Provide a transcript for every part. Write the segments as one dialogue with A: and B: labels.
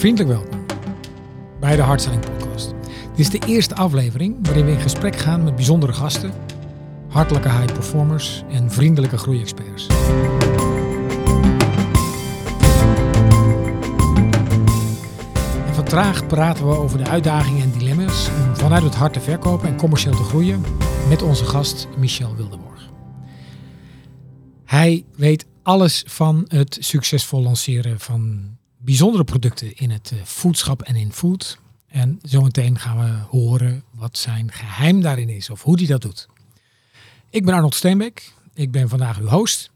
A: Vriendelijk welkom bij de Hardselling Podcast. Dit is de eerste aflevering waarin we in gesprek gaan met bijzondere gasten, hartelijke high performers en vriendelijke groeiexperts. En vandaag praten we over de uitdagingen en dilemma's om vanuit het hart te verkopen en commercieel te groeien met onze gast Michel Wildeborg. Hij weet alles van het succesvol lanceren van bijzondere producten in het eh, foodschap en in food. En zometeen gaan we horen wat zijn geheim daarin is of hoe hij dat doet. Ik ben Arnold Steenbeek. Ik ben vandaag uw host.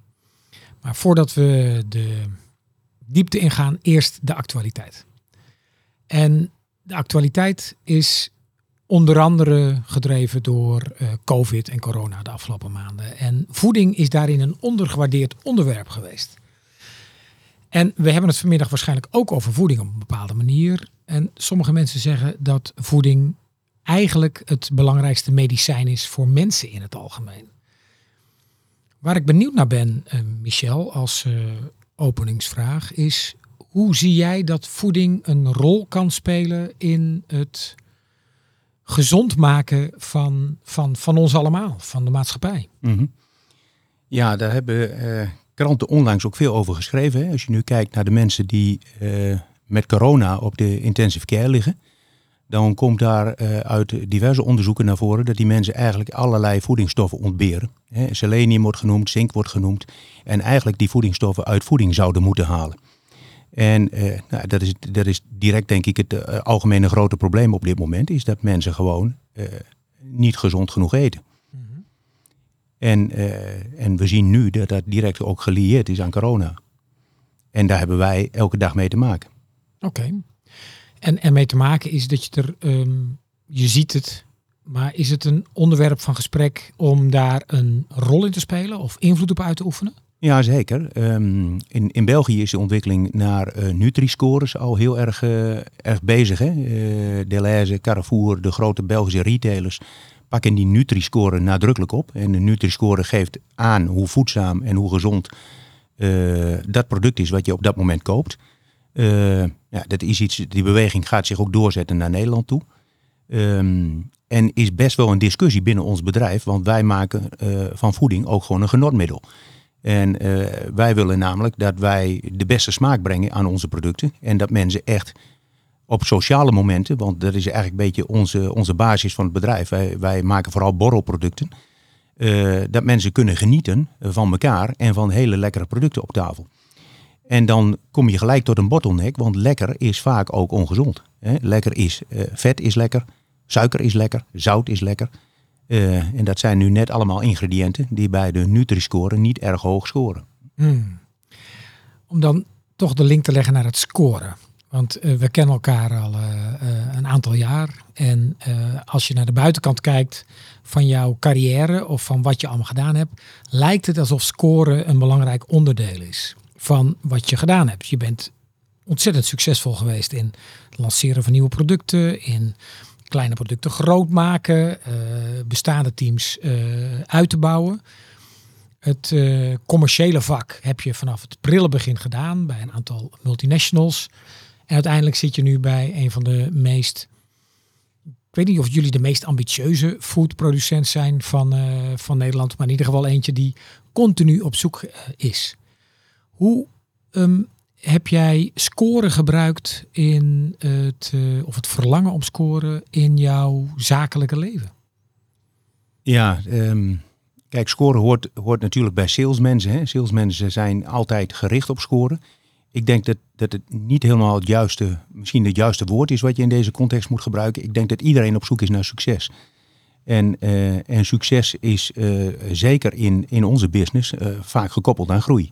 A: Maar voordat we de diepte ingaan, eerst de actualiteit. En de actualiteit is onder andere gedreven door uh, COVID en corona de afgelopen maanden. En voeding is daarin een ondergewaardeerd onderwerp geweest. En we hebben het vanmiddag waarschijnlijk ook over voeding op een bepaalde manier. En sommige mensen zeggen dat voeding eigenlijk het belangrijkste medicijn is voor mensen in het algemeen. Waar ik benieuwd naar ben, uh, Michel, als uh, openingsvraag, is hoe zie jij dat voeding een rol kan spelen in het gezond maken van, van, van ons allemaal, van de maatschappij?
B: -hmm. Ja, daar hebben uh, kranten onlangs ook veel over geschreven. Hè? Als je nu kijkt naar de mensen die uh, met corona op de intensive care liggen, dan komt daar uh, uit diverse onderzoeken naar voren dat die mensen eigenlijk allerlei voedingsstoffen ontberen. Hè? Selenium wordt genoemd, zink wordt genoemd. En eigenlijk die voedingsstoffen uit voeding zouden moeten halen. En uh, nou, dat, is, dat is direct denk ik het algemene grote probleem op dit moment, is dat mensen gewoon niet gezond genoeg eten. Mm -hmm. en, en we zien nu dat dat direct ook gelieerd is aan corona. En daar hebben wij elke dag mee te maken.
A: Oké. Okay. En, en mee te maken is dat je er, um, je ziet het, maar is het een onderwerp van gesprek om daar een rol in te spelen of invloed op uit te oefenen?
B: Ja, zeker. Um, in, in België is de ontwikkeling naar uh, Nutri-scores al heel erg, uh, erg bezig. Hè? Uh, Deleuze, Carrefour, de grote Belgische retailers pakken die Nutri-score nadrukkelijk op. En de Nutri-score geeft aan hoe voedzaam en hoe gezond dat product is wat je op dat moment koopt. ja, dat is iets, die beweging gaat zich ook doorzetten naar Nederland toe. Um, en is best wel een discussie binnen ons bedrijf, want wij maken van voeding ook gewoon een genotmiddel. En wij willen namelijk dat wij de beste smaak brengen aan onze producten. En dat mensen echt op sociale momenten, want dat is eigenlijk een beetje onze, onze basis van het bedrijf. Wij, wij maken vooral borrelproducten. Uh, dat mensen kunnen genieten van elkaar en van hele lekkere producten op tafel. En dan kom je gelijk tot een bottleneck, want lekker is vaak ook ongezond. Hè? Lekker is, uh, vet is lekker, suiker is lekker, zout is lekker. Uh, en dat zijn nu net allemaal ingrediënten die bij de Nutri-score niet erg hoog scoren.
A: Hmm. Om dan toch de link te leggen naar het scoren. Want uh, we kennen elkaar al uh, een aantal jaar. En als je naar de buitenkant kijkt van jouw carrière of van wat je allemaal gedaan hebt, lijkt het alsof scoren een belangrijk onderdeel is van wat je gedaan hebt. Je bent ontzettend succesvol geweest in het lanceren van nieuwe producten, in kleine producten groot maken, bestaande teams uit te bouwen. Het commerciële vak heb je vanaf het prille begin gedaan bij een aantal multinationals. En uiteindelijk zit je nu bij een van de meest, ik weet niet of jullie de meest ambitieuze foodproducent zijn van, van Nederland, maar in ieder geval eentje die continu op zoek is. Hoe um, heb jij scoren gebruikt in het, uh, of het verlangen om scoren in jouw zakelijke leven?
B: Ja, um, kijk, scoren hoort, hoort natuurlijk bij salesmensen. Hè. Salesmensen zijn altijd gericht op scoren. Ik denk dat, dat het niet helemaal het juiste, misschien het juiste woord is wat je in deze context moet gebruiken. Ik denk dat iedereen op zoek is naar succes. En, uh, en succes is uh, zeker in, in onze business vaak gekoppeld aan groei.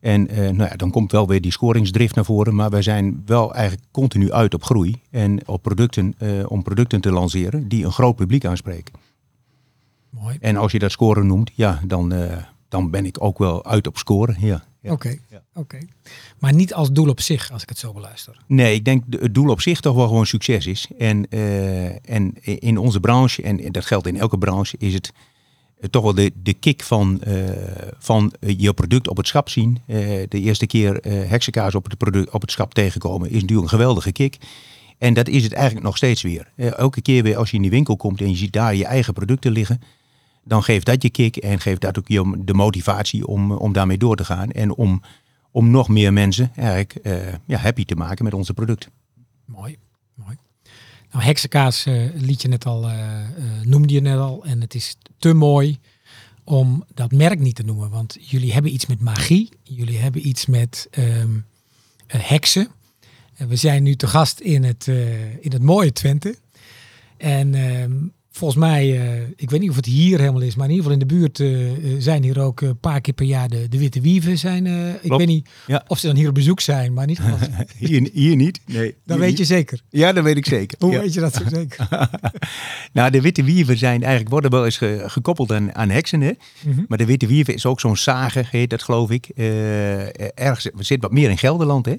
B: En nou ja, dan komt wel weer die scoringsdrift naar voren. Maar wij zijn wel eigenlijk continu uit op groei. En op producten, om producten te lanceren die een groot publiek aanspreken.
A: Mooi.
B: En als je dat scoren noemt, ja, dan, dan ben ik ook wel uit op scoren. Ja.
A: Oké, okay. ja. okay. maar niet als doel op zich, als ik het zo beluister.
B: Nee, ik denk het doel op zich toch wel gewoon succes is. En, en in onze branche, en dat geldt in elke branche, is het toch wel de, de kick van, van je product op het schap zien. de eerste keer heksenkaas op het, product, op het schap tegenkomen is natuurlijk een geweldige kick. En dat is het eigenlijk nog steeds weer. elke keer weer als je in die winkel komt en je ziet daar je eigen producten liggen dan geeft dat je kick en geeft dat ook je de motivatie om, om daarmee door te gaan. En om, om nog meer mensen eigenlijk uh, ja, happy te maken met onze producten.
A: Mooi, mooi. Nou, heksenkaas uh, liet je net al, noemde je net al. En het is te mooi om dat merk niet te noemen. Want jullie hebben iets met magie. Jullie hebben iets met um, heksen. En we zijn nu te gast in het, in het mooie Twente. En um, volgens mij, uh, ik weet niet of het hier helemaal is, maar in ieder geval in de buurt uh, zijn hier ook een paar keer per jaar de, de witte wieven zijn. Uh, ik weet niet ja. of ze dan hier op bezoek zijn, maar niet.
B: hier, hier niet. Nee.
A: Dan weet je zeker.
B: Ja, dat weet ik zeker.
A: Hoe weet je dat zo zeker?
B: nou, de witte wieven zijn eigenlijk worden wel eens ge, gekoppeld aan, aan heksen, hè? Mm -hmm. Maar de witte wieven is ook zo'n zager, heet dat geloof ik. ergens zit wat meer in Gelderland, hè?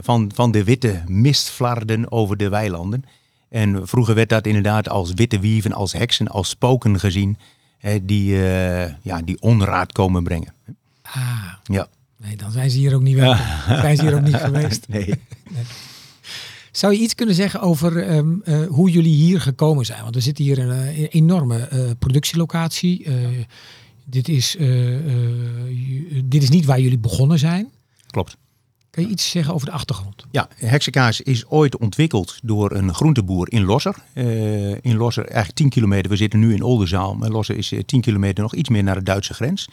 B: van, van de witte mistflarden over de weilanden. En vroeger werd dat inderdaad als witte wieven, als heksen, als spoken gezien. Hè, die, uh, ja, die onraad komen brengen.
A: Ah, ja. nee, dan zijn ze hier ook niet wel. zijn ze hier ook niet geweest.
B: Nee. nee.
A: Zou je iets kunnen zeggen over um, uh, hoe jullie hier gekomen zijn? Want we zitten hier in een enorme uh, productielocatie. dit, is, dit is niet waar jullie begonnen zijn.
B: Klopt.
A: Kan je iets zeggen over de achtergrond?
B: Ja, heksenkaas is ooit ontwikkeld door een groenteboer in Losser. Uh, in Losser, eigenlijk 10 kilometer. We zitten nu in Oldenzaal, maar Losser is 10 eh, kilometer nog iets meer naar de Duitse grens.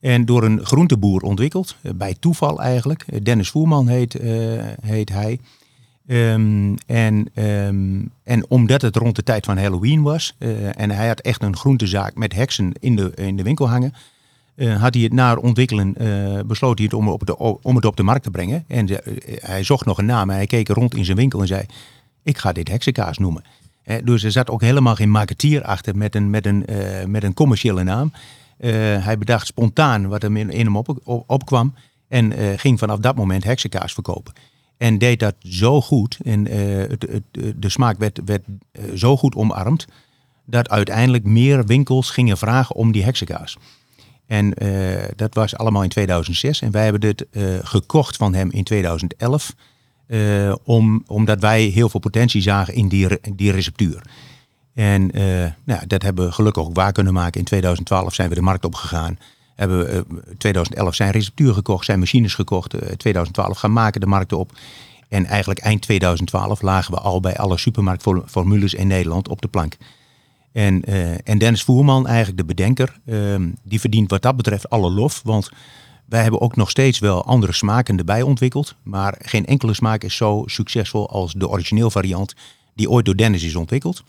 B: En door een groenteboer ontwikkeld, uh, bij toeval eigenlijk. Dennis Voerman heet, heet hij. Um, en, um, en omdat het rond de tijd van Halloween was, en hij had echt een groentezaak met heksen in de, in de winkel hangen, uh, had hij het naar ontwikkelen, uh, besloot hij het om, op de, om het op de markt te brengen. En uh, hij zocht nog een naam en hij keek rond in zijn winkel en zei, ik ga dit heksenkaas noemen. dus er zat ook helemaal geen marketeer achter met een, met een, met een commerciële naam. hij bedacht spontaan wat er in, hem op, op, opkwam en ging vanaf dat moment heksenkaas verkopen. En deed dat zo goed en de smaak werd, werd zo goed omarmd, dat uiteindelijk meer winkels gingen vragen om die heksenkaas. En uh, dat was allemaal in 2006. En wij hebben dit uh, gekocht van hem in 2011. Uh, eh, om, omdat wij heel veel potentie zagen in die, die receptuur. En nou, dat hebben we gelukkig ook waar kunnen maken. In 2012 zijn we de markt opgegaan. Hebben we 2011 zijn receptuur gekocht, zijn machines gekocht. 2012 gaan maken de markt op. En eigenlijk eind 2012 lagen we al bij alle supermarktformules in Nederland op de plank. En, uh, en Dennis Voerman, eigenlijk de bedenker, uh, die verdient wat dat betreft alle lof. Want wij hebben ook nog steeds wel andere smaken erbij ontwikkeld. Maar geen enkele smaak is zo succesvol als de origineel variant die ooit door Dennis is ontwikkeld.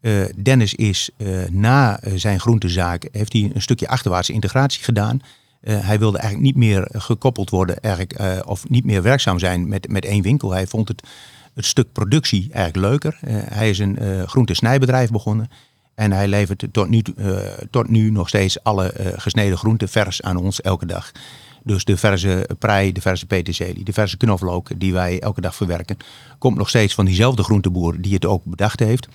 B: Uh, Dennis is na zijn groentezaak, heeft hij een stukje achterwaartse integratie gedaan. hij wilde eigenlijk niet meer gekoppeld worden eigenlijk, of niet meer werkzaam zijn met, met één winkel. Hij vond het, het stuk productie eigenlijk leuker. hij is een groentesnijbedrijf begonnen. En hij levert tot nu, uh, tot nu nog steeds alle uh, gesneden groenten vers aan ons elke dag. Dus de verse prei, de verse peterselie, de verse knoflook die wij elke dag verwerken, komt nog steeds van diezelfde groenteboer die het ook bedacht heeft.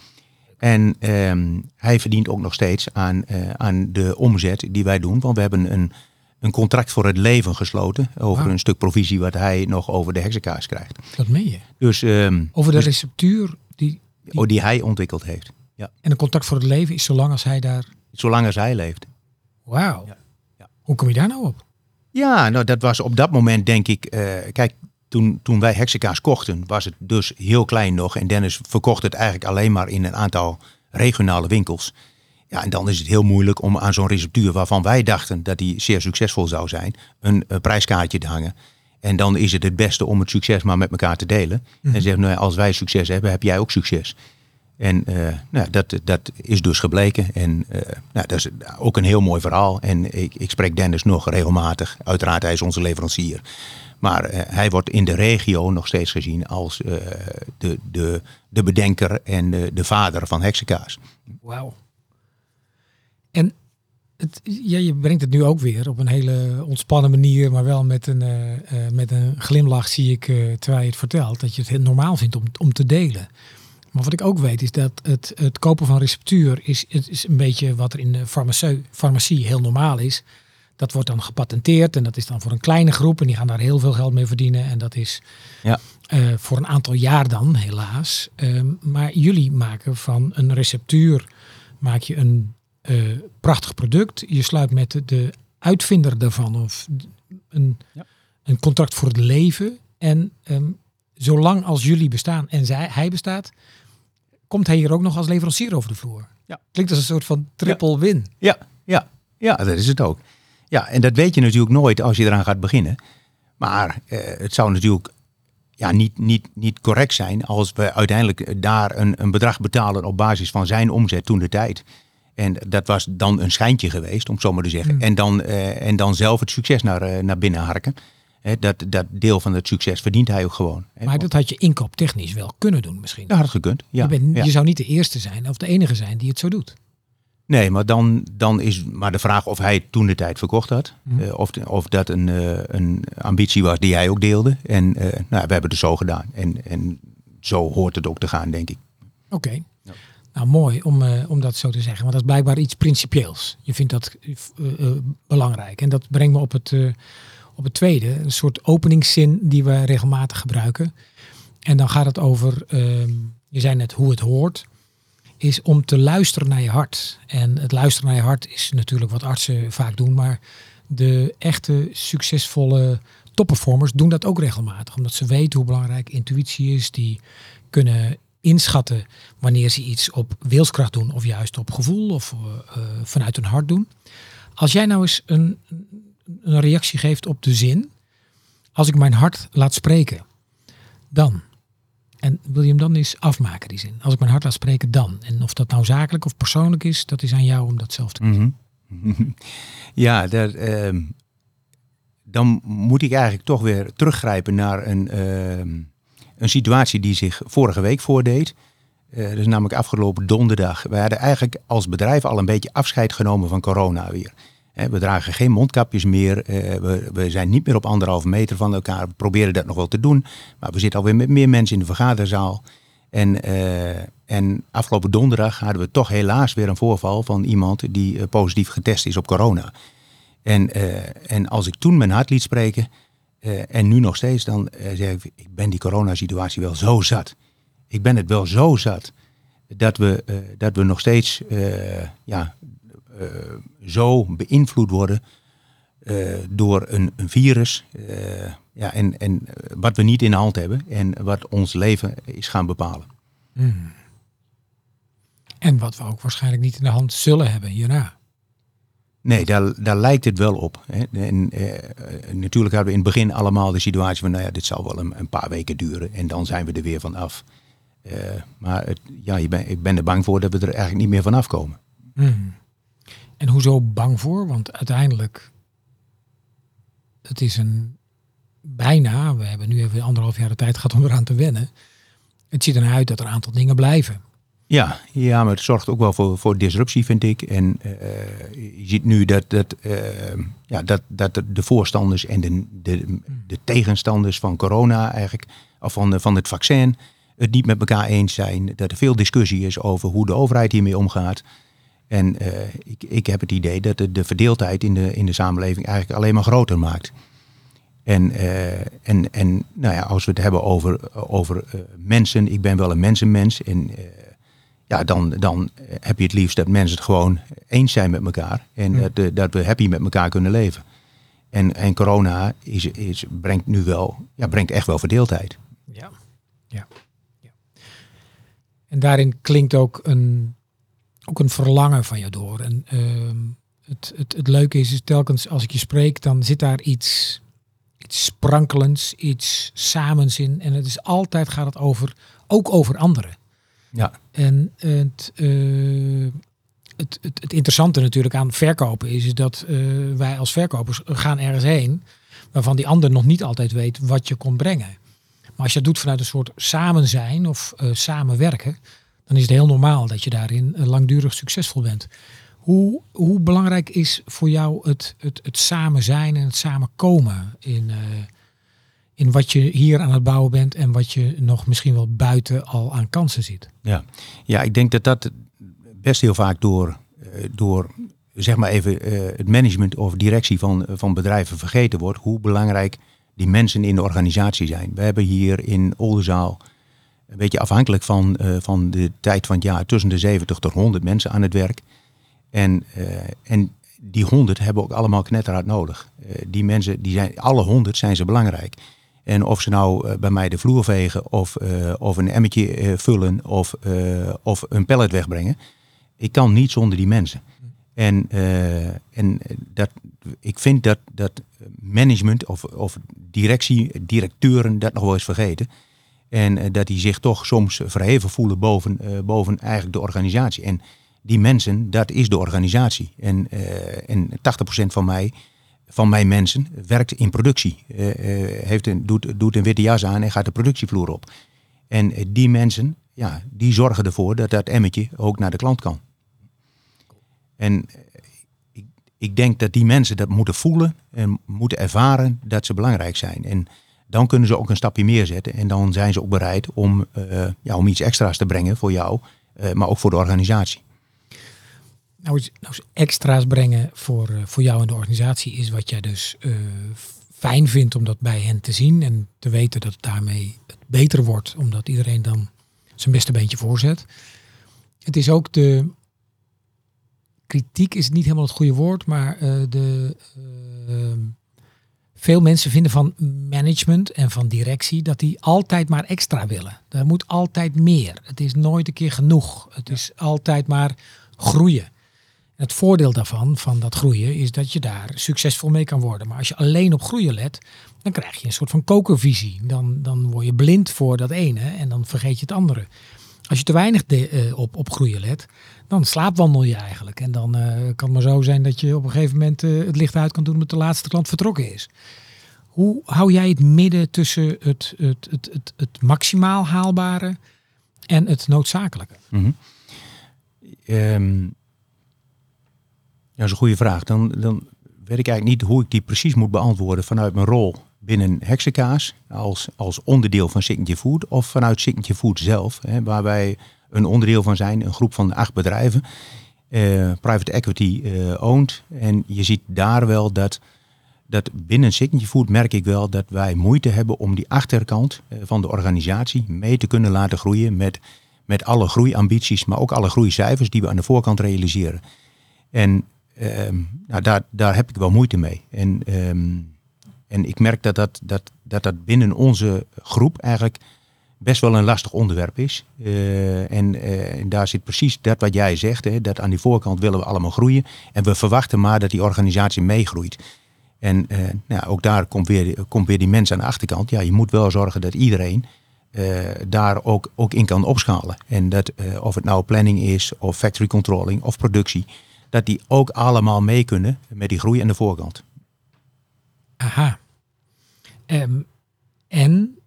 B: En ehm, hij verdient ook nog steeds aan, uh, aan de omzet die wij doen. Want we hebben een, een contract voor het leven gesloten. Over een stuk provisie wat hij nog over de heksenkaas krijgt.
A: Dat meen je?
B: Dus, um,
A: over de
B: dus,
A: receptuur die,
B: die... Oh, die hij ontwikkeld heeft. Ja.
A: En een contact voor het leven is zolang als hij daar...
B: Zolang als hij leeft.
A: Wauw. Ja. Ja. Hoe kom je daar nou op?
B: Ja, nou dat was op dat moment denk ik... Uh, kijk, toen, toen wij heksenkaas kochten was het dus heel klein nog. En Dennis verkocht het eigenlijk alleen maar in een aantal regionale winkels. Ja, en dan is het heel moeilijk om aan zo'n receptuur waarvan wij dachten dat die zeer succesvol zou zijn, een, een prijskaartje te hangen. En dan is het het beste om het succes maar met elkaar te delen. En zeggen, nou, als wij succes hebben, heb jij ook succes. En uh, nou, dat, dat is dus gebleken. En uh, nou, dat is ook een heel mooi verhaal. En ik, ik spreek Dennis nog regelmatig. Uiteraard, hij is onze leverancier. Maar uh, hij wordt in de regio nog steeds gezien als de, de, de bedenker en de, de vader van heksenkaas.
A: Wauw. En het, ja, je brengt het nu ook weer op een hele ontspannen manier, maar wel met een, met een glimlach zie ik terwijl je het vertelt, dat je het normaal vindt om, om te delen. Maar wat ik ook weet is dat het, het kopen van receptuur is, het is een beetje wat er in de farmacie, farmacie heel normaal is. Dat wordt dan gepatenteerd en dat is dan voor een kleine groep en die gaan daar heel veel geld mee verdienen. En dat is
B: Ja.
A: eh, voor een aantal jaar dan, helaas. Ehm, maar jullie maken van een receptuur maak je een eh, prachtig product. Je sluit met de, de uitvinder daarvan of een,
B: Ja.
A: een contract voor het leven. En ehm, zolang als jullie bestaan en zij, hij bestaat, komt hij hier ook nog als leverancier over de vloer.
B: Ja.
A: Klinkt als een soort van triple win.
B: Ja, ja, ja, dat is het ook. Ja, en dat weet je natuurlijk nooit als je eraan gaat beginnen. Maar eh, het zou natuurlijk ja, niet, niet, niet correct zijn als we uiteindelijk daar een, een bedrag betalen op basis van zijn omzet toen de tijd. En dat was dan een schijntje geweest, om het zo maar te zeggen.
A: Mm.
B: En, dan, eh, en dan zelf het succes naar, eh, naar binnen harken. Dat, dat deel van het succes verdient hij ook gewoon.
A: Maar dat had je inkooptechnisch wel kunnen doen misschien.
B: Dat had gekund. Ja,
A: je, bent,
B: ja.
A: je zou niet de eerste zijn of de enige zijn die het zo doet.
B: Nee, maar dan, dan is maar de vraag of hij toen de tijd verkocht had.
A: Mhm.
B: Eh, of, of dat een, eh, een ambitie was die hij ook deelde. En eh, nou, we hebben het zo gedaan. En, en zo hoort het ook te gaan, denk ik.
A: Oké. Nou, mooi om, eh, om dat zo te zeggen. Want dat is blijkbaar iets principieels. Je vindt dat belangrijk. En dat brengt me op het, eh, op het tweede. Een soort openingszin die we regelmatig gebruiken. En dan gaat het over, ehm, je zei net hoe het hoort. Is om te luisteren naar je hart. En het luisteren naar je hart is natuurlijk wat artsen vaak doen. Maar de echte succesvolle topperformers doen dat ook regelmatig. Omdat ze weten hoe belangrijk intuïtie is. Die kunnen inschatten wanneer ze iets op wilskracht doen of juist op gevoel of eh, eh, vanuit hun hart doen. Als jij nou eens een, een reactie geeft op de zin, als ik mijn hart laat spreken, dan. En wil je hem dan eens afmaken, die zin? Als ik mijn hart laat spreken, dan. En of dat nou zakelijk of persoonlijk is, dat is aan jou om dat zelf te
B: Mhm. ja, dat, ehm, dan moet ik eigenlijk toch weer teruggrijpen naar een, ehm, een situatie die zich vorige week voordeed. Eh, dat namelijk afgelopen donderdag. We hadden eigenlijk als bedrijf al een beetje afscheid genomen van corona weer. We dragen geen mondkapjes meer. eh, we, zijn niet meer op anderhalve meter van elkaar. We proberen dat nog wel te doen. Maar we zitten alweer met meer mensen in de vergaderzaal. En, eh, en afgelopen donderdag hadden we toch helaas weer een voorval van iemand die eh, positief getest is op corona. En, en als ik toen mijn hart liet spreken, en nu nog steeds, dan zeg ik, ik ben die coronasituatie wel zo zat. Ik ben het wel zo zat dat we, dat we nog steeds ja, eh, zo beïnvloed worden eh, door een, een virus. eh, ja, en, en wat we niet in de hand hebben en wat ons leven is gaan bepalen.
A: Hmm. En wat we ook waarschijnlijk niet in de hand zullen hebben hierna.
B: Nee, daar, daar lijkt het wel op. Hè. En, eh, natuurlijk hadden we in het begin allemaal de situatie van, nou ja, dit zal wel een, een paar weken duren en dan zijn we er weer van af. Maar het, ja, je ben, ik ben er bang voor dat we er eigenlijk niet meer van afkomen.
A: Hmm. En hoezo bang voor? Want uiteindelijk, het is een bijna, we hebben nu even anderhalf jaar de tijd gehad om eraan te wennen. Het ziet ernaar uit dat er een aantal dingen blijven.
B: Ja, ja, maar het zorgt ook wel voor, voor disruptie, vind ik. En eh, je ziet nu dat, dat, eh, ja, dat, dat de- de voorstanders en de, de, de tegenstanders van corona eigenlijk, of van, van het vaccin, het niet met elkaar eens zijn. Dat er veel discussie is over hoe de overheid hiermee omgaat. En eh, ik, ik heb het idee dat het de verdeeldheid in de, in de samenleving eigenlijk alleen maar groter maakt. En, eh, en, en nou ja, als we het hebben over, over eh, mensen, ik ben wel een mensenmens. En ja, dan, dan heb je het liefst dat mensen het gewoon eens zijn met elkaar. En dat, dat we happy met elkaar kunnen leven. En, en corona is, is, brengt nu wel, ja, brengt echt wel verdeeldheid.
A: Ja. ja. ja. En daarin klinkt ook een, ook een verlangen van je door. En ehm, het, het, het leuke is, is telkens als ik je spreek, dan zit daar iets, iets sprankelends, iets samens in. En het is altijd gaat het over, ook over anderen.
B: Ja,
A: En het, eh, het, het, het interessante natuurlijk aan verkopen is, is dat eh, wij als verkopers gaan ergens heen waarvan die ander nog niet altijd weet wat je komt brengen. Maar als je dat doet vanuit een soort samen zijn of eh, samenwerken, dan is het heel normaal dat je daarin eh, langdurig succesvol bent. Hoe, hoe belangrijk is voor jou het, het, het samen zijn en het samen komen in, eh, in wat je hier aan het bouwen bent en wat je nog misschien wel buiten al aan kansen ziet.
B: Ja, ja ik denk dat dat best heel vaak door, eh, door zeg maar even het management of directie van, van bedrijven vergeten wordt. Hoe belangrijk die mensen in de organisatie zijn. We hebben hier in Oldenzaal, een beetje afhankelijk van, uh, van de tijd van het jaar, tussen de 70 tot 100 mensen aan het werk. En, en die 100 hebben ook allemaal knetterhard nodig. die mensen, die zijn, alle 100 zijn ze belangrijk. En of ze nou eh, bij mij de vloer vegen of, of een emmetje uh, vullen of, of een pallet wegbrengen. Ik kan niet zonder die mensen. En, en dat, ik vind dat, dat management of, of directie, directeuren dat nog wel eens vergeten. En dat die zich toch soms verheven voelen boven, boven eigenlijk de organisatie. En die mensen, dat is de organisatie. En, en 80% van mij van mijn mensen werkt in productie. Heeft een, doet, doet een witte jas aan en gaat de productievloer op. En die mensen, ja, die zorgen ervoor dat dat emmetje ook naar de klant kan. En ik, ik denk dat die mensen dat moeten voelen en moeten ervaren dat ze belangrijk zijn. En dan kunnen ze ook een stapje meer zetten. En dan zijn ze ook bereid om, uh, ja, om iets extra's te brengen voor jou, uh, maar ook voor de organisatie
A: nou, nou extra's brengen voor, uh, voor jou en de organisatie is wat jij dus fijn vindt om dat bij hen te zien en te weten dat het daarmee het beter wordt, omdat iedereen dan zijn beste beentje voorzet. Het is ook de kritiek is niet helemaal het goede woord, maar de veel mensen vinden van management en van directie dat die altijd maar extra willen. Er moet altijd meer. Het is nooit een keer genoeg. Het is altijd maar groeien. Het voordeel daarvan, van dat groeien, is dat je daar succesvol mee kan worden. Maar als je alleen op groeien let, dan krijg je een soort van kokervisie. Dan, dan word je blind voor dat ene en dan vergeet je het andere. Als je te weinig uh, op, op groeien let, dan slaapwandel je eigenlijk. En dan uh, kan het maar zo zijn dat je op een gegeven moment uh, het licht uit kan doen omdat de laatste klant vertrokken is. Hoe hou jij het midden tussen het, het, het, het, het maximaal haalbare en het noodzakelijke?
B: Mm dat is een goede vraag. Dan, dan weet ik eigenlijk niet hoe ik die precies moet beantwoorden vanuit mijn rol binnen Hexenkaas als, als onderdeel van Signature Food of vanuit Signature Food zelf, hè, waar wij een onderdeel van zijn, een groep van acht bedrijven, uh, private equity uh, owned. En je ziet daar wel dat, dat binnen Signature Food merk ik wel dat wij moeite hebben om die achterkant uh, van de organisatie mee te kunnen laten groeien met, met alle groeiambities, maar ook alle groeicijfers die we aan de voorkant realiseren. En Um, nou, daar, daar heb ik wel moeite mee. En, um, en ik merk dat dat, dat, dat dat binnen onze groep eigenlijk best wel een lastig onderwerp is. En, uh, en, daar zit precies dat wat jij zegt, hè, dat aan die voorkant willen we allemaal groeien. En we verwachten maar dat die organisatie meegroeit. En uh, nou, ook daar komt weer, komt weer die mensen aan de achterkant. Ja, je moet wel zorgen dat iedereen daar ook, ook in kan opschalen. En dat of het nou planning is, of factory controlling, of productie dat die ook allemaal mee kunnen met die groei aan de voorkant.
A: Aha. Um, en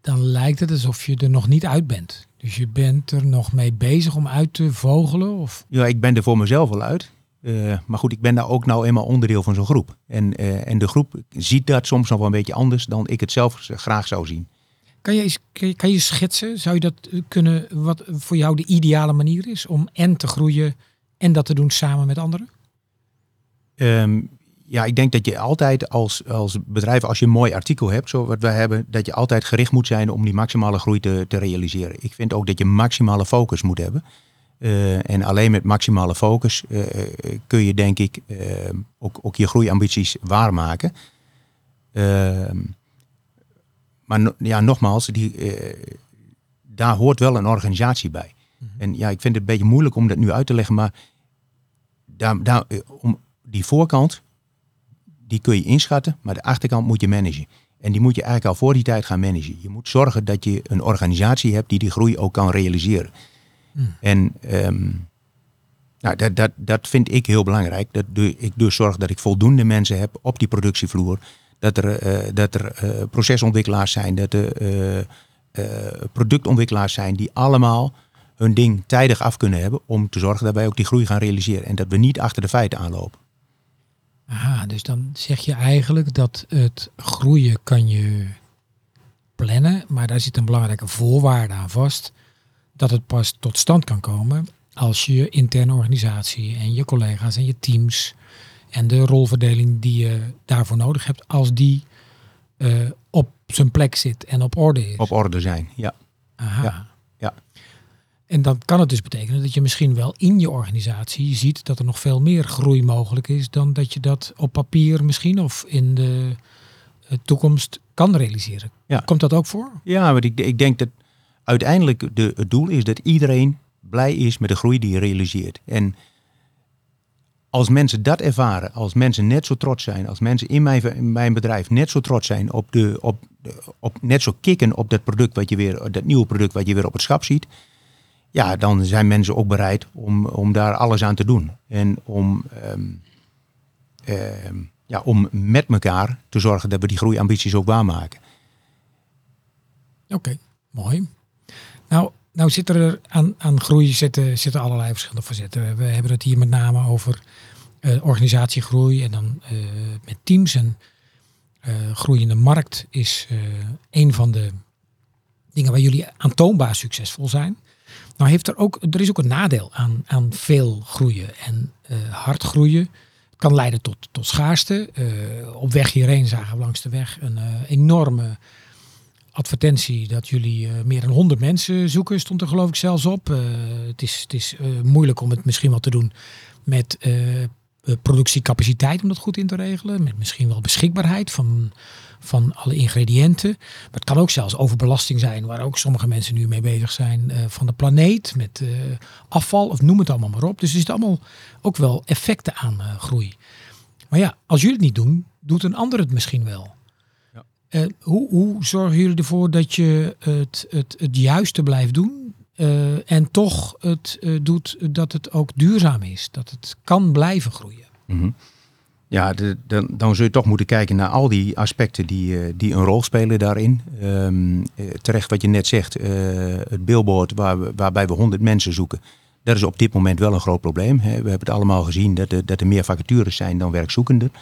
A: dan lijkt het alsof je er nog niet uit bent. Dus je bent er nog mee bezig om uit te vogelen? Of?
B: Ja, ik ben er voor mezelf wel uit. Uh, maar goed, ik ben daar ook nou eenmaal onderdeel van zo'n groep. En, uh, en de groep ziet dat soms nog wel een beetje anders dan ik het zelf graag zou zien.
A: Kan je, eens, kan je, kan je schetsen, zou je dat kunnen, wat voor jou de ideale manier is om en te groeien en dat te doen samen met anderen?
B: Um, ja, ik denk dat je altijd als, als bedrijf, als je een mooi artikel hebt, zoals wat wij hebben, dat je altijd gericht moet zijn om die maximale groei te, te realiseren. Ik vind ook dat je maximale focus moet hebben. Uh, en alleen met maximale focus uh, kun je, denk ik, uh, ook, ook je groeiambities waarmaken. Ehm, maar no, ja, nogmaals, die, daar hoort wel een organisatie bij. Mhm. En ja, ik vind het een beetje moeilijk om dat nu uit te leggen, maar daar, daar, eh, om die voorkant, die kun je inschatten, maar de achterkant moet je managen. En die moet je eigenlijk al voor die tijd gaan managen. Je moet zorgen dat je een organisatie hebt die die groei ook kan realiseren. Hmm. En um, nou, dat, dat, dat vind ik heel belangrijk. Dat ik dus zorg dat ik voldoende mensen heb op die productievloer. Dat er, uh, dat er uh, procesontwikkelaars zijn, dat er uh, productontwikkelaars zijn die allemaal hun ding tijdig af kunnen hebben om te zorgen dat wij ook die groei gaan realiseren en dat we niet achter de feiten aanlopen.
A: Aha, dus dan zeg je eigenlijk dat het groeien kan je plannen, maar daar zit een belangrijke voorwaarde aan vast. Dat het pas tot stand kan komen als je interne organisatie en je collega's en je teams en de rolverdeling die je daarvoor nodig hebt, als die uh, op zijn plek zit en op orde is.
B: Op orde zijn, ja.
A: Aha.
B: Ja.
A: En dan kan het dus betekenen dat je misschien wel in je organisatie ziet dat er nog veel meer groei mogelijk is dan dat je dat op papier misschien of in de eh, toekomst kan realiseren.
B: Ja.
A: Komt dat ook voor?
B: Ja, maar ik, ik denk dat uiteindelijk de, het doel is dat iedereen blij is met de groei die je realiseert. En als mensen dat ervaren, als mensen net zo trots zijn, als mensen in mijn, in mijn bedrijf net zo trots zijn op de, op, op net zo kicken op dat product wat je weer, dat nieuwe product wat je weer op het schap ziet, ja, dan zijn mensen ook bereid om, om daar alles aan te doen. En om, ehm, ehm, ja, om met elkaar te zorgen dat we die groeiambities ook waarmaken.
A: Oké, mooi. Nou, nou zit er aan, aan groei zitten, zitten allerlei verschillende facetten. We hebben het hier met name over uh, organisatiegroei en dan uh, met teams. En uh, groeiende markt is een van de dingen waar jullie aantoonbaar succesvol zijn. Nou heeft er ook, er is ook een nadeel aan, aan veel groeien en hard groeien. Het kan leiden tot, tot schaarste. op weg hierheen zagen we langs de weg een enorme advertentie dat jullie meer dan 100 mensen zoeken, stond er geloof ik zelfs op. Het is, het is moeilijk om het misschien wel te doen met productiecapaciteit om dat goed in te regelen. Met misschien wel beschikbaarheid van, van alle ingrediënten. Maar het kan ook zelfs overbelasting zijn, waar ook sommige mensen nu mee bezig zijn van de planeet. Met afval of noem het allemaal maar op. Dus er zitten allemaal ook wel effecten aan groei. Maar ja, als jullie het niet doen, doet een ander het misschien wel. Hoe, hoe zorgen jullie ervoor dat je het, het, het juiste blijft doen uh, en toch het uh, doet dat het ook duurzaam is, dat het kan blijven groeien?
B: -hmm. Ja, de, de, dan zul je toch moeten kijken naar al die aspecten die, die een rol spelen daarin. Um, terecht wat je net zegt, het billboard waar we, waarbij we 100 mensen zoeken. Dat is op dit moment wel een groot probleem. Hè. We hebben het allemaal gezien dat, er, dat er meer vacatures zijn dan werkzoekenden.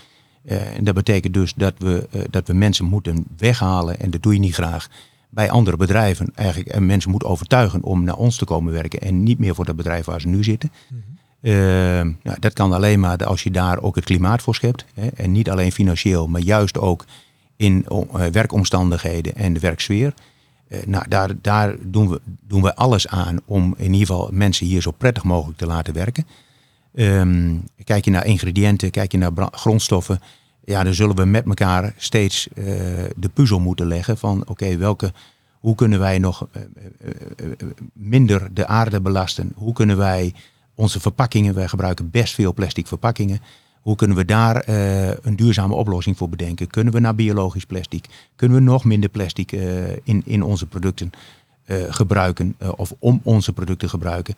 B: En dat betekent dus dat we, dat we mensen moeten weghalen, en dat doe je niet graag, bij andere bedrijven. Eigenlijk en mensen moeten overtuigen om naar ons te komen werken en niet meer voor dat bedrijf waar ze nu zitten. Mm -hmm. uh, nou, dat kan alleen maar als je daar ook het klimaat voor schept. Hè, en niet alleen financieel, maar juist ook in werkomstandigheden en de werksfeer. nou, daar, daar doen, we, doen we alles aan om in ieder geval mensen hier zo prettig mogelijk te laten werken. Um, kijk je naar ingrediënten, kijk je naar grondstoffen. Ja, dan zullen we met elkaar steeds uh, de puzzel moeten leggen van oké, welke, hoe kunnen wij nog uh, uh, minder de aarde belasten? Hoe kunnen wij onze verpakkingen, wij gebruiken best veel plastic verpakkingen. Hoe kunnen we daar een duurzame oplossing voor bedenken? Kunnen we naar biologisch plastic? Kunnen we nog minder plastic in, in onze producten gebruiken of om onze producten gebruiken?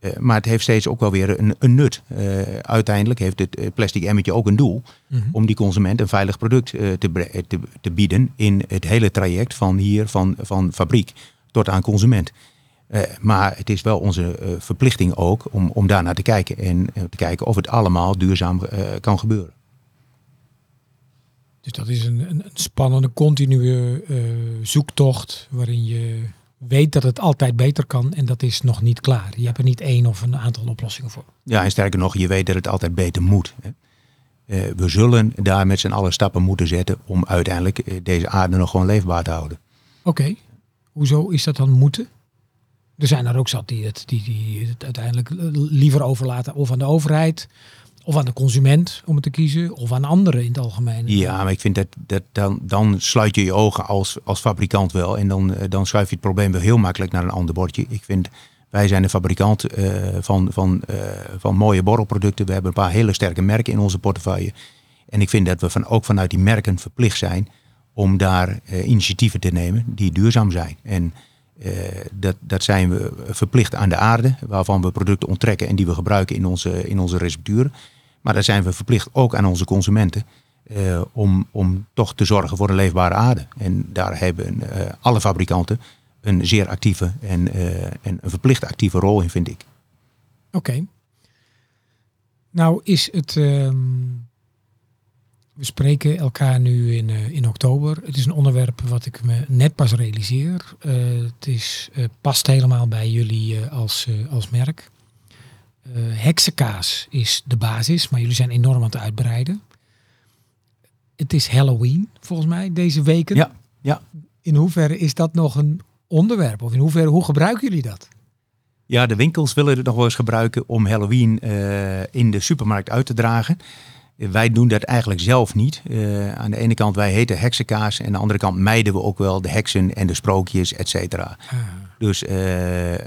B: Uh, maar het heeft steeds ook wel weer een, een nut. Uh, uiteindelijk heeft het plastic emmertje ook een doel mm -hmm. om die consument een veilig product uh, te, te, te, bieden in het hele traject van hier, van, van fabriek tot aan consument. maar het is wel onze verplichting ook om, om daar naar te kijken en te kijken of het allemaal duurzaam kan gebeuren.
A: Dus dat is een, een spannende, continue zoektocht waarin je weet dat het altijd beter kan en dat is nog niet klaar. Je hebt er niet één of een aantal oplossingen voor.
B: Ja, en sterker nog, je weet dat het altijd beter moet. Uh, we zullen daar met z'n allen stappen moeten zetten om uiteindelijk uh, deze aarde nog gewoon leefbaar te houden.
A: Oké, okay. hoezo is dat dan moeten? Er zijn er ook zat die het, die, die het uiteindelijk liever overlaten of aan de overheid of aan de consument om het te kiezen, of aan anderen in het algemeen.
B: Ja, maar ik vind dat, dat dan, dan sluit je je ogen als, als fabrikant wel. En dan, dan schuif je het probleem wel heel makkelijk naar een ander bordje. Ik vind, wij zijn een fabrikant uh, van, van, uh, van mooie borrelproducten. We hebben een paar hele sterke merken in onze portefeuille. En ik vind dat we van, ook vanuit die merken verplicht zijn om daar initiatieven te nemen die duurzaam zijn. En dat, dat zijn we verplicht aan de aarde, waarvan we producten onttrekken en die we gebruiken in onze, in onze recepturen. Maar daar zijn we verplicht ook aan onze consumenten uh, om, om toch te zorgen voor een leefbare aarde. En daar hebben uh, alle fabrikanten een zeer actieve en, uh, en een verplicht actieve rol in, vind ik.
A: Oké. Nou is het, um, We spreken elkaar nu in, in oktober. Het is een onderwerp wat ik me net pas realiseer. Het is, past helemaal bij jullie als, als merk. Heksenkaas is de basis, maar jullie zijn enorm aan het uitbreiden. Het is Halloween, volgens mij, deze weken.
B: Ja, ja.
A: In hoeverre is dat nog een onderwerp? Of in hoeverre, hoe gebruiken jullie dat?
B: Ja, de winkels willen het nog wel eens gebruiken om Halloween in de supermarkt uit te dragen. Wij doen dat eigenlijk zelf niet. Uh, aan de ene kant, wij heten heksenkaas. En aan de andere kant mijden we ook wel de heksen en de sprookjes, et cetera. Ah. Dus uh,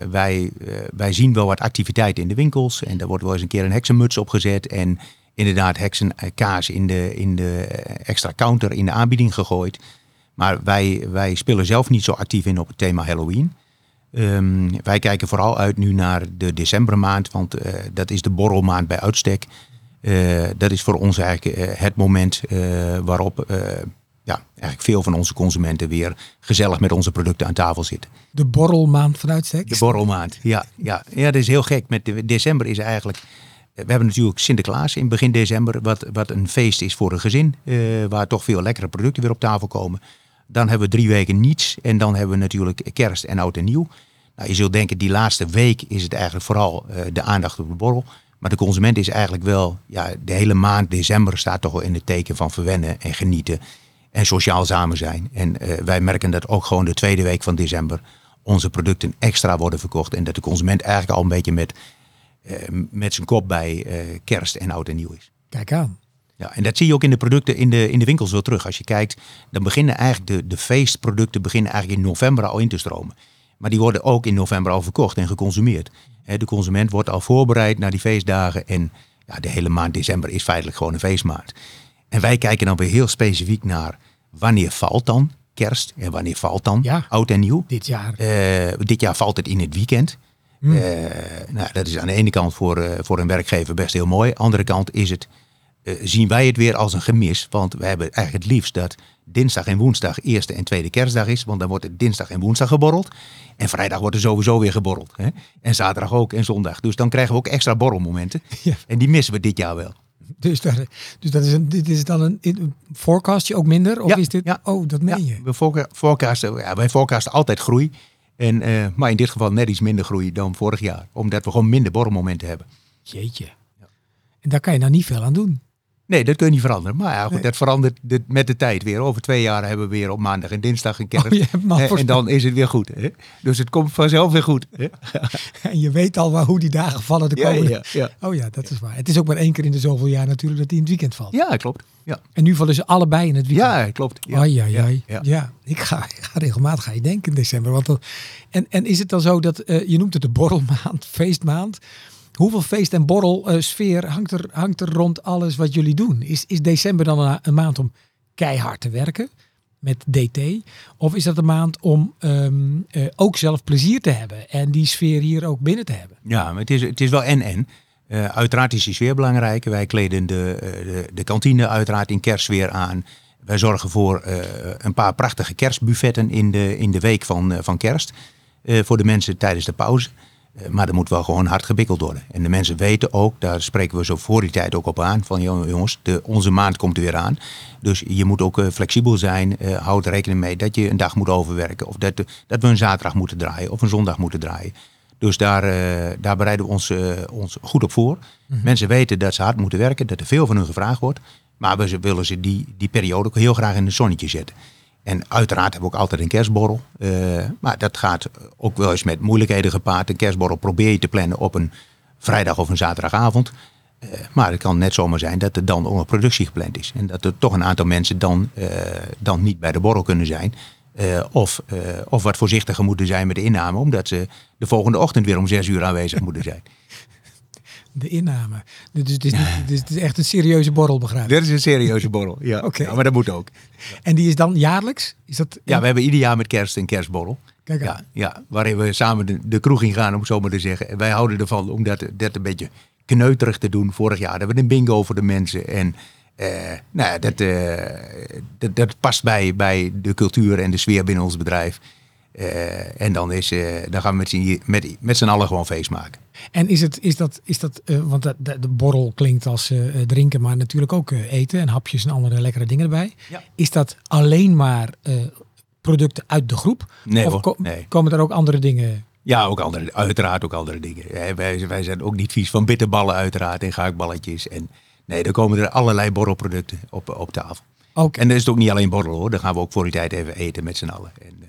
B: wij, uh, wij zien wel wat activiteiten in de winkels. En daar wordt wel eens een keer een heksenmuts opgezet. En inderdaad heksenkaas in de, in de extra counter in de aanbieding gegooid. Maar wij, wij spelen zelf niet zo actief in op het thema Halloween. Um, wij kijken vooral uit nu naar de decembermaand. Want dat is de borrelmaand bij uitstek. Dat is voor ons eigenlijk het moment waarop ja, eigenlijk veel van onze consumenten weer gezellig met onze producten aan tafel zitten.
A: De borrelmaand vanuit seks?
B: De borrelmaand, ja, ja. Ja, dat is heel gek. Met de, december is eigenlijk... We hebben natuurlijk Sinterklaas in begin december, wat, wat een feest is voor een gezin, waar toch veel lekkere producten weer op tafel komen. Dan hebben we drie weken niets en dan hebben we natuurlijk kerst en oud en nieuw. Nou, je zult denken, die laatste week is het eigenlijk vooral de aandacht op de borrel. Maar de consument is eigenlijk wel, ja, de hele maand december staat toch wel in het teken van verwennen en genieten en sociaal samen zijn. En uh, wij merken dat ook gewoon de tweede week van december onze producten extra worden verkocht. En dat de consument eigenlijk al een beetje met, uh, met zijn kop bij uh, kerst en oud en nieuw is.
A: Kijk aan.
B: Ja, en dat zie je ook in de producten in de, in de winkels wel terug. Als je kijkt, dan beginnen eigenlijk de, de feestproducten beginnen eigenlijk in november al in te stromen. Maar die worden ook in november al verkocht en geconsumeerd. De consument wordt al voorbereid naar die feestdagen. En ja, de hele maand december is feitelijk gewoon een feestmaand. En wij kijken dan weer heel specifiek naar wanneer valt dan kerst en wanneer valt dan ja, oud en nieuw.
A: Dit jaar.
B: Uh, dit jaar valt het in het weekend. Hmm. Uh, nou, dat is aan de ene kant voor, uh, voor een werkgever best heel mooi. Aan de andere kant is het, zien wij het weer als een gemis. Want we hebben eigenlijk het liefst dat dinsdag en woensdag eerste en tweede kerstdag is. Want dan wordt het dinsdag en woensdag geborreld. En vrijdag wordt er sowieso weer geborreld. Hè? En zaterdag ook en zondag. Dus dan krijgen we ook extra borrelmomenten. Ja. En die missen we dit jaar wel.
A: Dus, dat, dus dat is een, dit is dan een, een forecastje ook minder? Of
B: ja,
A: is dit,
B: ja.
A: oh, dat meen
B: ja, je? We forecasten, ja, wij forecasten altijd groei. En, uh, maar in dit geval net iets minder groei dan vorig jaar. Omdat we gewoon minder borrelmomenten hebben.
A: Jeetje. En daar kan je nou niet veel aan doen.
B: Nee, dat kun je niet veranderen. Maar ja, goed, dat verandert met de tijd weer. Over twee jaar hebben we weer op maandag en dinsdag een kerst. Oh, en dan is het weer goed. Hè? Dus het komt vanzelf weer goed. Hè?
A: en je weet al waar, hoe die dagen vallen de komende... Ja, ja, ja. Oh ja, dat is waar. Het is ook maar één keer in de zoveel jaar natuurlijk dat die in het weekend valt.
B: Ja, klopt. Ja.
A: En nu vallen ze allebei in het weekend.
B: Ja, klopt.
A: Ja, ja, ja, ja. ja. Ik, ga, ik ga regelmatig ga je denken in december. Want en, en is het dan zo dat, uh, je noemt het de borrelmaand, feestmaand... Hoeveel feest- en borrelsfeer hangt er, hangt er rond alles wat jullie doen? Is, is december dan een, maand om keihard te werken met DT? Of is dat een maand om um, uh, ook zelf plezier te hebben en die sfeer hier ook binnen te hebben?
B: Ja, maar het is, het is wel en-en. Uh, uiteraard is die sfeer belangrijk. Wij kleden de, de, kantine uiteraard in kerstsfeer aan. Wij zorgen voor een paar prachtige kerstbuffetten in de, in de week van, van kerst. voor de mensen tijdens de pauze. Eh, maar er moet wel gewoon hard gebikkeld worden. En de mensen weten ook, daar spreken we zo voor die tijd ook op aan, van jongens, de, onze maand komt er weer aan. Dus je moet ook uh, flexibel zijn. Uh, houd rekening mee dat je een dag moet overwerken. Of dat, dat we een zaterdag moeten draaien of een zondag moeten draaien. Dus daar, uh, daar bereiden we ons, ons goed op voor. Mm Mensen weten dat ze hard moeten werken, dat er veel van hun gevraagd wordt. Maar we willen ze die, die periode ook heel graag in het zonnetje zetten. En uiteraard hebben we ook altijd een kerstborrel. Uh, maar dat gaat ook wel eens met moeilijkheden gepaard. Een kerstborrel probeer je te plannen op een vrijdag of een zaterdagavond. Uh, maar het kan net zomaar zijn dat er dan ook een productie gepland is. En dat er toch een aantal mensen dan, uh, dan niet bij de borrel kunnen zijn. of, of wat voorzichtiger moeten zijn met de inname. Omdat ze de volgende ochtend weer om zes uur aanwezig moeten zijn.
A: De inname. Dus het is, niet, dus het is echt een serieuze borrel, begrijp ik?
B: Dit is een serieuze borrel, ja.
A: Oké.
B: Ja, maar dat moet ook.
A: En die is dan jaarlijks? Is dat
B: Ja, we hebben ieder jaar met kerst een kerstborrel.
A: Kijk
B: ja, ja, waarin we samen de, de kroeg in gaan, om zo maar te zeggen. En wij houden ervan om dat, dat een beetje kneuterig te doen. Vorig jaar hebben we een bingo voor de mensen. En uh, nou, dat, uh, dat, dat, past bij, bij de cultuur en de sfeer binnen ons bedrijf. Eh, en dan, is, eh, dan gaan we met z'n, met, met z'n allen gewoon feest maken.
A: En is, het, is dat, is dat eh, want de, de, de borrel klinkt als drinken, maar natuurlijk ook eten en hapjes en andere lekkere dingen erbij.
B: Ja.
A: Is dat alleen maar producten uit de groep?
B: Nee
A: of
B: hoor,
A: ko-
B: nee.
A: komen er ook andere dingen?
B: Ja, ook andere, uiteraard ook andere dingen. Wij, wij zijn ook niet vies van bitterballen uiteraard en gehaktballetjes. En nee, er komen er allerlei borrelproducten op, op tafel.
A: Ook.
B: En dat is het ook niet alleen borrel hoor. Dan gaan we ook voor die tijd even eten met z'n allen. En.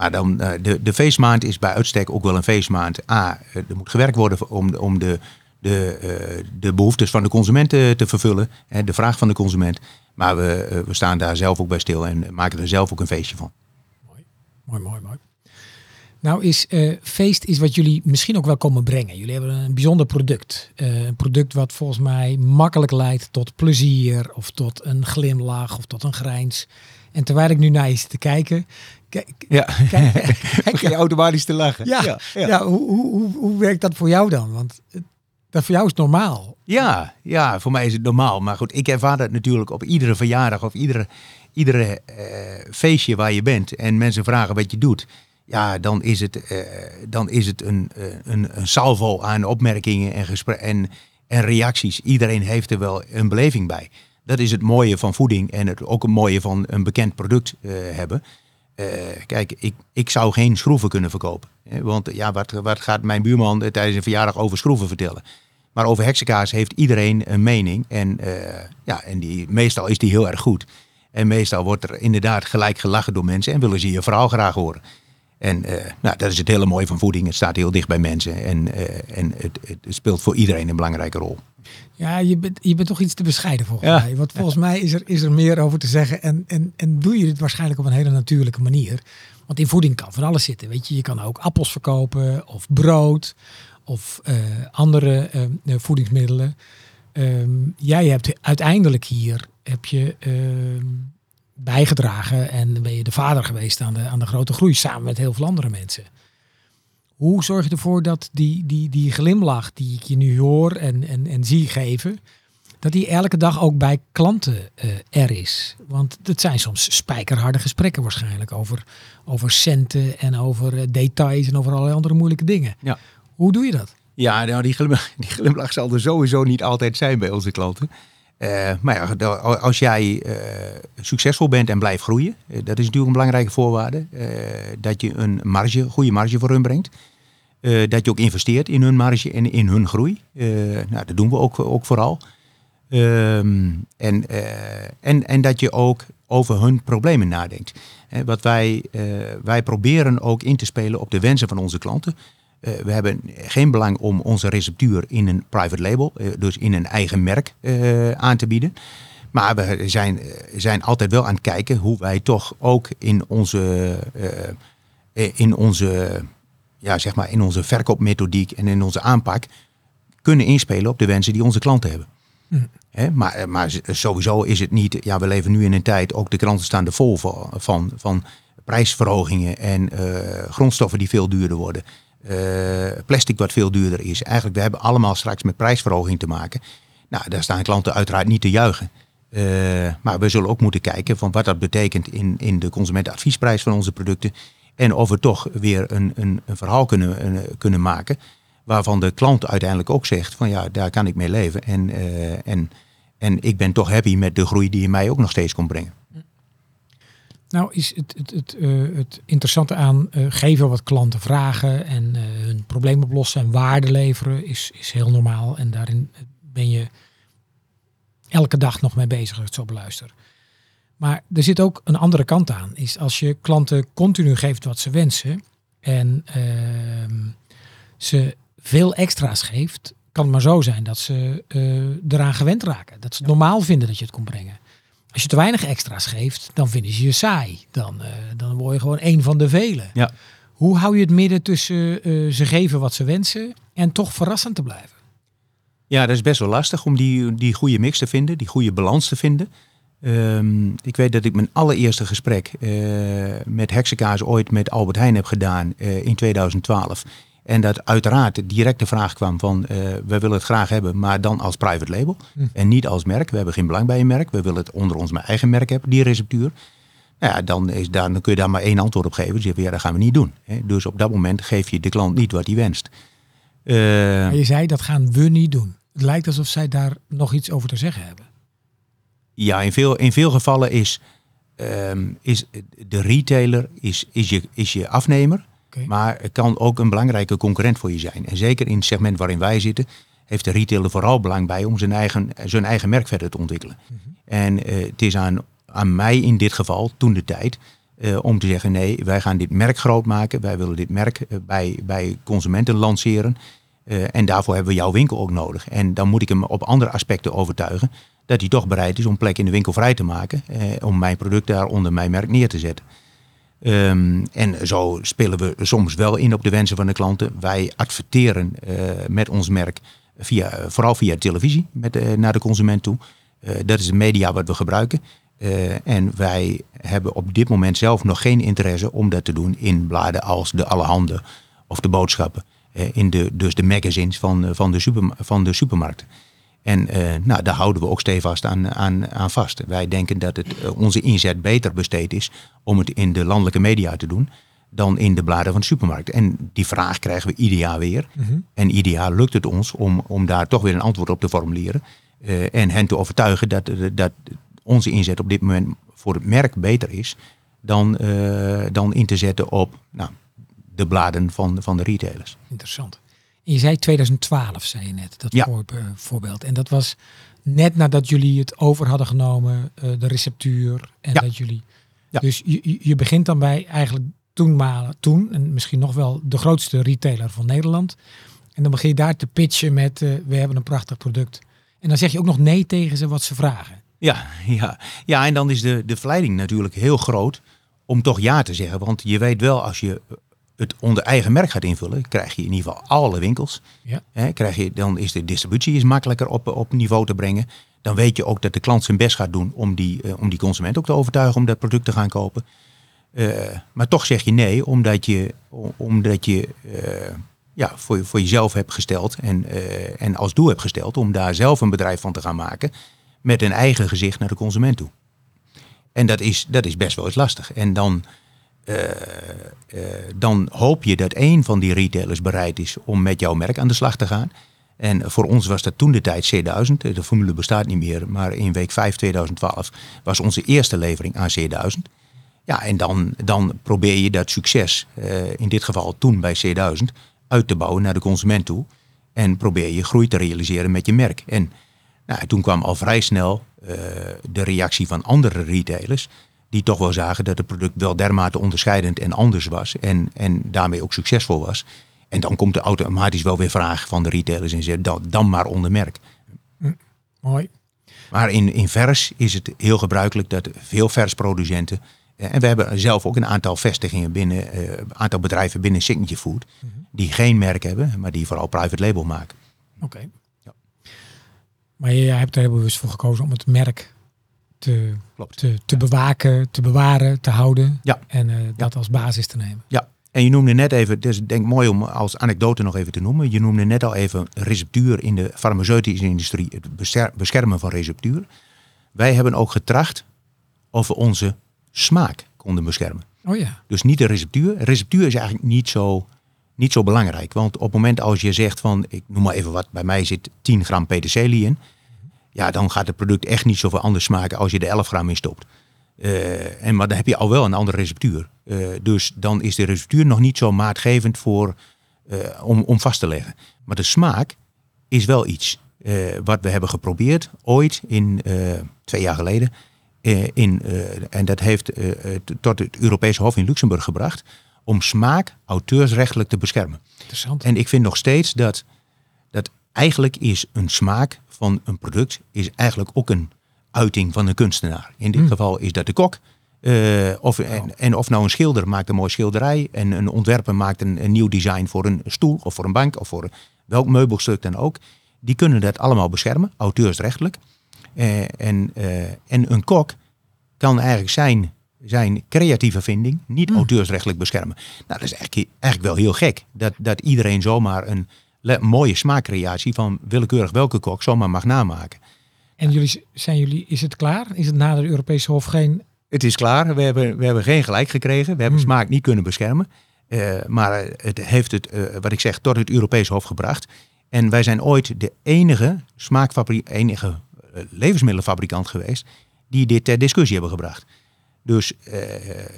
B: Maar dan, eh, de, feestmaand is bij uitstek ook wel een feestmaand. A, eh, er moet gewerkt worden om, om de, de, eh, de behoeftes van de consument eh, te vervullen. De vraag van de consument. Maar we, we staan daar zelf ook bij stil en maken er zelf ook een feestje van.
A: Mooi, mooi, mooi. Nou is eh, feest is wat jullie misschien ook wel komen brengen. Jullie hebben een bijzonder product. Een product wat volgens mij makkelijk leidt tot plezier of tot een glimlach of tot een grijns. En terwijl ik nu naar je zit te kijken, kijk,
B: Ja,
A: kijk, kijk,
B: je automatisch te lachen.
A: ja, ja. hoe, hoe, hoe, hoe werkt dat voor jou dan? Want dat voor jou is normaal.
B: Ja, ja, voor mij is het normaal. Maar goed, ik ervaar dat natuurlijk op iedere verjaardag of iedere, iedere eh, feestje waar je bent en mensen vragen wat je doet. Ja, dan is het, eh, dan is het een, eh, een, een salvo aan opmerkingen en, en, en reacties. Iedereen heeft er wel een beleving bij. Dat is het mooie van voeding en het, ook het mooie van een bekend product eh, hebben. Eh, kijk, ik, ik zou geen schroeven kunnen verkopen. Hè, Want ja, wat, wat gaat mijn buurman eh, tijdens een verjaardag over schroeven vertellen? Maar over heksenkaas heeft iedereen een mening. En, ja, en die, meestal is die heel erg goed. En meestal wordt er inderdaad gelijk gelachen door mensen en willen ze je verhaal graag horen. En eh, nou, dat is het hele mooie van voeding. Het staat heel dicht bij mensen en, eh, en het, het speelt voor iedereen een belangrijke rol.
A: Ja, je bent, je bent toch iets te bescheiden volgens
B: Ja.
A: mij. Want volgens mij is er, is er meer over te zeggen. En, en, en doe je dit waarschijnlijk op een hele natuurlijke manier. Want in voeding kan van alles zitten. Weet je, je kan ook appels verkopen of brood of eh, andere voedingsmiddelen. Ehm, jij hebt uiteindelijk hier heb je ehm, bijgedragen en ben je de vader geweest aan de, aan de grote groei samen met heel veel andere mensen. Hoe zorg je ervoor dat die, die, die glimlach die ik je nu hoor en, en, en zie geven, dat die elke dag ook bij klanten eh, er is? Want het zijn soms spijkerharde gesprekken waarschijnlijk over, over centen en over eh, details en over allerlei andere moeilijke dingen.
B: Ja.
A: Hoe doe je dat?
B: Ja, nou, die, glimlach, die glimlach zal er sowieso niet altijd zijn bij onze klanten. Eh, maar ja, als jij eh, succesvol bent en blijft groeien, eh, dat is natuurlijk een belangrijke voorwaarde. dat je een marge, goede marge voor hun brengt. Dat je ook investeert in hun marge en in hun groei. Nou, dat doen we ook, ook vooral. Ehm, en, en, en dat je ook over hun problemen nadenkt. Wat wij, wij proberen ook in te spelen op de wensen van onze klanten. Eh, we hebben geen belang om onze receptuur in een private label, eh, dus in een eigen merk, eh, aan te bieden. Maar we zijn, zijn altijd wel aan het kijken hoe wij toch ook in onze, in onze, ja, zeg maar in onze verkoopmethodiek en in onze aanpak kunnen inspelen op de wensen die onze klanten hebben.
A: Mm.
B: Hè, maar, maar sowieso is het niet, ja, we leven nu in een tijd, ook de kranten staan er vol van, van, van prijsverhogingen en grondstoffen die veel duurder worden. Eh, plastic wat veel duurder is. Eigenlijk, we hebben allemaal straks met prijsverhoging te maken. Nou, daar staan klanten uiteraard niet te juichen. Eh, maar we zullen ook moeten kijken van wat dat betekent in, in de consumentenadviesprijs van onze producten. En of we toch weer een, een, een verhaal kunnen, kunnen maken. Waarvan de klant uiteindelijk ook zegt van ja, daar kan ik mee leven. En, eh, en, en ik ben toch happy met de groei die je mij ook nog steeds komt brengen.
A: Nou is het, het, het, eh, het interessante aan eh, geven wat klanten vragen en eh, hun probleem oplossen en waarde leveren is, is heel normaal. En daarin ben je elke dag nog mee bezig als ik het zo beluister. Maar er zit ook een andere kant aan. Is als je klanten continu geeft wat ze wensen en ehm, ze veel extra's geeft, kan het maar zo zijn dat ze eraan gewend raken. Dat ze het normaal vinden dat je het komt brengen. Als je te weinig extra's geeft, dan vinden ze je saai. Dan, eh, dan word je gewoon één van de velen.
B: Ja.
A: Hoe hou je het midden tussen eh, ze geven wat ze wensen en toch verrassend te blijven?
B: Ja, dat is best wel lastig om die, die goede mix te vinden, die goede balans te vinden. Ehm, ik weet dat ik mijn allereerste gesprek eh, met heksenkaas ooit met Albert Heijn heb gedaan in 2012. En dat uiteraard direct de vraag kwam van, eh we willen het graag hebben, maar dan als private label.
A: Hm.
B: En niet als merk. We hebben geen belang bij een merk. We willen het onder ons eigen merk hebben, die receptuur. Nou ja, dan, is daar, dan kun je daar maar één antwoord op geven. Dus je, ja, dat gaan we niet doen. Hè. Dus op dat moment geef je de klant niet wat hij wenst. Uh,
A: maar je zei dat gaan we niet doen. Het lijkt alsof zij daar nog iets over te zeggen hebben.
B: Ja, in veel, in veel gevallen is, um, is de retailer is, is, je, is je afnemer. Okay. Maar het kan ook een belangrijke concurrent voor je zijn. En zeker in het segment waarin wij zitten, heeft de retailer vooral belang bij om zijn eigen, zijn eigen merk verder te ontwikkelen. Mm -hmm. En uh, het is aan, aan mij in dit geval, toen de tijd, uh, om te zeggen nee, wij gaan dit merk groot maken. Wij willen dit merk uh, bij, bij consumenten lanceren. en daarvoor hebben we jouw winkel ook nodig. En dan moet ik hem op andere aspecten overtuigen dat hij toch bereid is om plek in de winkel vrij te maken. om mijn product daar onder mijn merk neer te zetten. Um, en zo spelen we soms wel in op de wensen van de klanten. Wij adverteren met ons merk via, vooral via televisie met, naar de consument toe. Dat is de media wat we gebruiken. En wij hebben op dit moment zelf nog geen interesse om dat te doen in bladen als de Allerhande of de boodschappen. In de, dus de magazines van, van, de, super, van de supermarkten. En nou, daar houden we ook stevast aan, aan, aan vast. Wij denken dat het onze inzet beter besteed is om het in de landelijke media te doen dan in de bladen van de supermarkt. En die vraag krijgen we ieder jaar weer. Mm -hmm. En ieder jaar lukt het ons om, om daar toch weer een antwoord op te formuleren. Uh, en hen te overtuigen dat, eh, dat onze inzet op dit moment voor het merk beter is dan, dan in te zetten op nou, de bladen van, van de retailers.
A: Interessant. Je zei 2012, zei je net, dat ja. voor, voorbeeld. En dat was net nadat jullie het over hadden genomen, uh, de receptuur. En ja. dat jullie. Ja. Dus je, je begint dan bij eigenlijk toen, toen, en misschien nog wel de grootste retailer van Nederland. En dan begin je daar te pitchen met, uh, we hebben een prachtig product. En dan zeg je ook nog nee tegen ze wat ze vragen.
B: Ja, ja. ja en dan is de, de verleiding natuurlijk heel groot om toch ja te zeggen. Want je weet wel, als je het onder eigen merk gaat invullen, krijg je in ieder geval alle winkels. Ja. Hè, krijg je, dan is de distributie is makkelijker op, op niveau te brengen. Dan weet je ook dat de klant zijn best gaat doen om die, uh, om die consument ook te overtuigen om dat product te gaan kopen. Uh, maar toch zeg je nee, omdat je, omdat je uh, ja, voor, voor jezelf hebt gesteld en, en als doel hebt gesteld om daar zelf een bedrijf van te gaan maken met een eigen gezicht naar de consument toe. En dat is, dat is best wel eens lastig. En dan, uh, uh, dan hoop je dat één van die retailers bereid is om met jouw merk aan de slag te gaan. En voor ons was dat toen de tijd C1000. De formule bestaat niet meer, maar in week 5 2012 was onze eerste levering aan C1000. Ja, en dan, dan probeer je dat succes, in dit geval toen bij C1000, uit te bouwen naar de consument toe. En probeer je groei te realiseren met je merk. En nou, toen kwam al vrij snel de reactie van andere retailers. Die toch wel zagen dat het product wel dermate onderscheidend en anders was. En, en daarmee ook succesvol was. En dan komt er automatisch wel weer vraag van de retailers en zegt dan, dan maar onder merk.
A: Hm, mooi.
B: Maar in, in vers is het heel gebruikelijk dat veel versproducenten en we hebben zelf ook een aantal vestigingen binnen, een uh, aantal bedrijven binnen Signature Food, mm -hmm. die geen merk hebben, maar die vooral private label maken.
A: Oké. Okay. Ja. Maar jij hebt er heel bewust voor gekozen om het merk te, te, te bewaken, te bewaren, te houden. Ja. En uh, dat ja. als basis te nemen.
B: Ja. En je noemde net even, dus denk mooi om als anekdote nog even te noemen. Je noemde net al even receptuur in de farmaceutische industrie, het beschermen van receptuur. Wij hebben ook getracht over onze smaak konden beschermen.
A: Oh ja.
B: Dus niet de receptuur. Receptuur is eigenlijk niet zo, niet zo belangrijk. Want op het moment als je zegt van, ik noem maar even wat, bij mij zit 10 gram peterselie in. Ja, dan gaat het product echt niet zoveel anders smaken als je er 11 gram in stopt. Uh, en, maar dan heb je al wel een andere receptuur. Uh, dus dan is de receptuur nog niet zo maatgevend voor, uh, om, om vast te leggen. Maar de smaak is wel iets wat we hebben geprobeerd ooit in twee jaar geleden eh, in, en dat heeft tot het Europese Hof in Luxemburg gebracht, om smaak auteursrechtelijk te beschermen.
A: Interessant.
B: En ik vind nog steeds dat eigenlijk is een smaak van een product is eigenlijk ook een uiting van een kunstenaar. In dit mm. geval is dat de kok. of, en, en, of nou een schilder maakt een mooie schilderij en een ontwerper maakt een, een nieuw design voor een stoel of voor een bank of voor welk meubelstuk dan ook. Die kunnen dat allemaal beschermen, auteursrechtelijk. Uh, en, uh, en een kok kan eigenlijk zijn, zijn creatieve vinding niet mm. auteursrechtelijk beschermen. Nou, dat is eigenlijk, eigenlijk wel heel gek. Dat, dat iedereen zomaar een mooie smaakcreatie van willekeurig welke kok zomaar mag namaken.
A: En jullie, zijn jullie, is het klaar? Is het na de Europese Hof geen
B: Het is klaar. We hebben, we hebben geen gelijk gekregen. We hebben
A: Hmm.
B: smaak niet kunnen beschermen. Eh, maar het heeft het, eh, wat ik zeg, tot het Europees Hof gebracht. En wij zijn ooit de enige smaakfabriek, enige eh, levensmiddelenfabrikant geweest die dit ter discussie hebben gebracht. Dus eh,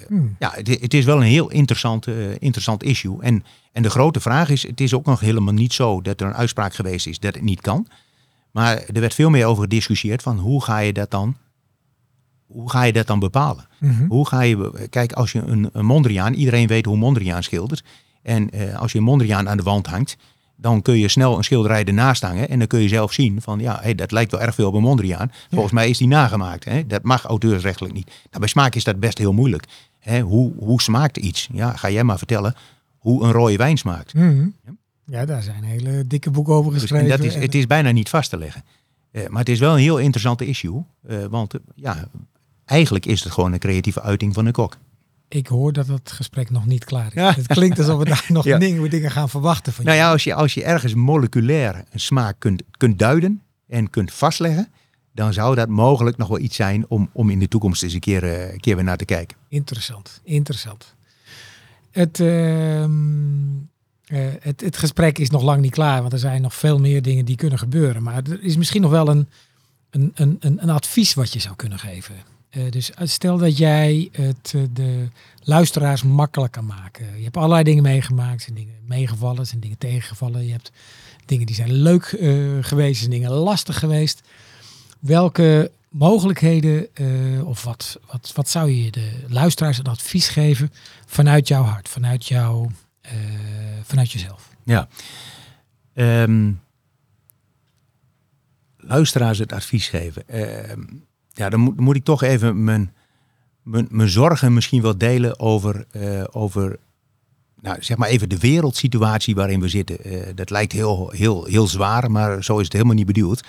A: Hmm.
B: ja, het, het is wel een heel interessant, eh, interessant issue. En, en de grote vraag is, het is ook nog helemaal niet zo dat er een uitspraak geweest is dat het niet kan. Maar er werd veel meer over gediscussieerd van hoe ga je dat dan, hoe ga je dat dan bepalen?
A: Mhm.
B: Hoe ga je, kijk, als je een, een Mondriaan, iedereen weet hoe Mondriaan schildert. En eh, als je een Mondriaan aan de wand hangt, dan kun je snel een schilderij ernaast hangen. En dan kun je zelf zien van, ja, hey, dat lijkt wel erg veel op een Mondriaan. Volgens mij is die nagemaakt. Hè? Dat mag auteursrechtelijk niet. Nou, bij smaak is dat best heel moeilijk. Hè? Hoe, hoe smaakt iets? Ja, ga jij maar vertellen hoe een rode wijn smaakt.
A: Mhm. Ja, daar zijn hele dikke boeken over
B: Dus,
A: geschreven.
B: en dat is,
A: En-
B: het is bijna niet vast te leggen. Eh, maar het is wel een heel interessante issue. eh, want ja, eigenlijk is het gewoon een creatieve uiting van een kok.
A: Ik hoor dat het gesprek nog niet klaar is.
B: Ja.
A: Het klinkt alsof we daar nog
B: Ja.
A: dingen, dingen gaan verwachten van
B: Nou ja, als je, als je ergens moleculair een smaak kunt, kunt duiden en kunt vastleggen, dan zou dat mogelijk nog wel iets zijn om, om in de toekomst eens een keer, eh, een keer weer naar te kijken.
A: Interessant, interessant. Het, ehm, eh, het, het gesprek is nog lang niet klaar, want er zijn nog veel meer dingen die kunnen gebeuren. Maar er is misschien nog wel een, een, een, een advies wat je zou kunnen geven. Eh, dus stel dat jij het eh, de luisteraars makkelijk kan maken. Je hebt allerlei dingen meegemaakt, zijn dingen meegevallen, zijn dingen tegengevallen. Je hebt dingen die zijn leuk eh, geweest, zijn dingen lastig geweest. Welke mogelijkheden eh, of wat, wat, wat zou je de luisteraars een advies geven vanuit jouw hart, vanuit, jou, eh, vanuit jezelf?
B: Ja. Ehm, luisteraars het advies geven. Ehm, ja, dan moet, moet ik toch even mijn, mijn, mijn zorgen misschien wel delen over, eh, over nou, zeg maar even de wereldsituatie waarin we zitten. Eh, dat lijkt heel, heel, heel zwaar, maar zo is het helemaal niet bedoeld.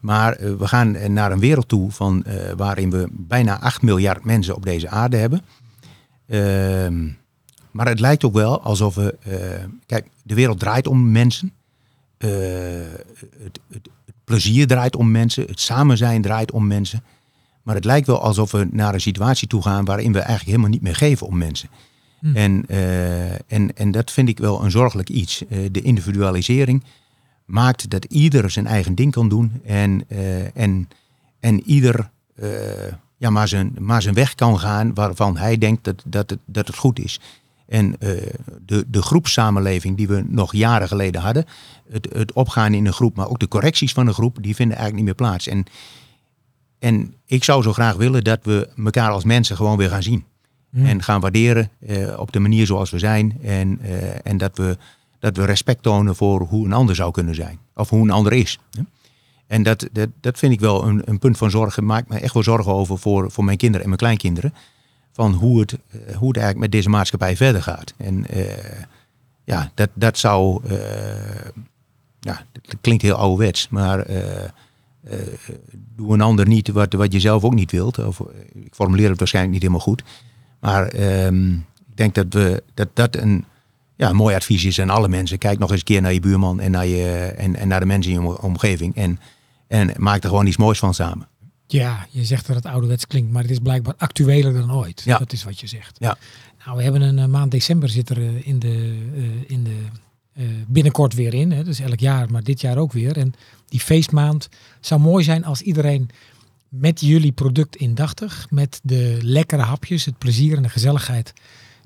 B: Maar eh, we gaan naar een wereld toe van, waarin we bijna 8 miljard mensen op deze aarde hebben. Ehm, maar het lijkt ook wel alsof we. kijk, de wereld draait om mensen. Het, het, het plezier draait om mensen. Het samen zijn draait om mensen. Maar het lijkt wel alsof we naar een situatie toe gaan waarin we eigenlijk helemaal niet meer geven om mensen.
A: Hm.
B: En, eh, en, en dat vind ik wel een zorgelijk iets. Eh, de individualisering maakt dat ieder zijn eigen ding kan doen. En, eh, en, en ieder ja, maar, zijn, maar zijn weg kan gaan waarvan hij denkt dat, dat, het, dat het goed is. En de, de groepssamenleving die we nog jaren geleden hadden, het, het opgaan in een groep, maar ook de correcties van een groep, die vinden eigenlijk niet meer plaats. En, en ik zou zo graag willen dat we elkaar als mensen gewoon weer gaan zien.
A: Hm.
B: En gaan waarderen eh, op de manier zoals we zijn. En, eh, en dat, we, dat we respect tonen voor hoe een ander zou kunnen zijn. Of hoe een ander is. En dat, dat, dat vind ik wel een, een punt van zorgen. Maak me echt wel zorgen over voor, voor mijn kinderen en mijn kleinkinderen. Van hoe het, eh, hoe het eigenlijk met deze maatschappij verder gaat. En ja, dat, dat zou. ja, dat klinkt heel ouderwets. Maar doe een ander niet wat, wat je zelf ook niet wilt. Of, eh, ik formuleer het waarschijnlijk niet helemaal goed. Maar ehm, ik denk dat we, dat, dat een, ja, een mooi advies is aan alle mensen. Kijk nog eens een keer naar je buurman en naar, je, en, en naar de mensen in je omgeving. En, en maak er gewoon iets moois van samen.
A: Ja, je zegt dat het ouderwets klinkt, maar het is blijkbaar actueler dan ooit.
B: Ja.
A: Dat is wat je zegt.
B: Ja.
A: Nou, we hebben een eh, maand december zit er eh, in de, eh, in de eh, binnenkort weer in. Hè. Dus elk jaar, maar dit jaar ook weer. En die feestmaand zou mooi zijn als iedereen met jullie product indachtig, met de lekkere hapjes, het plezier en de gezelligheid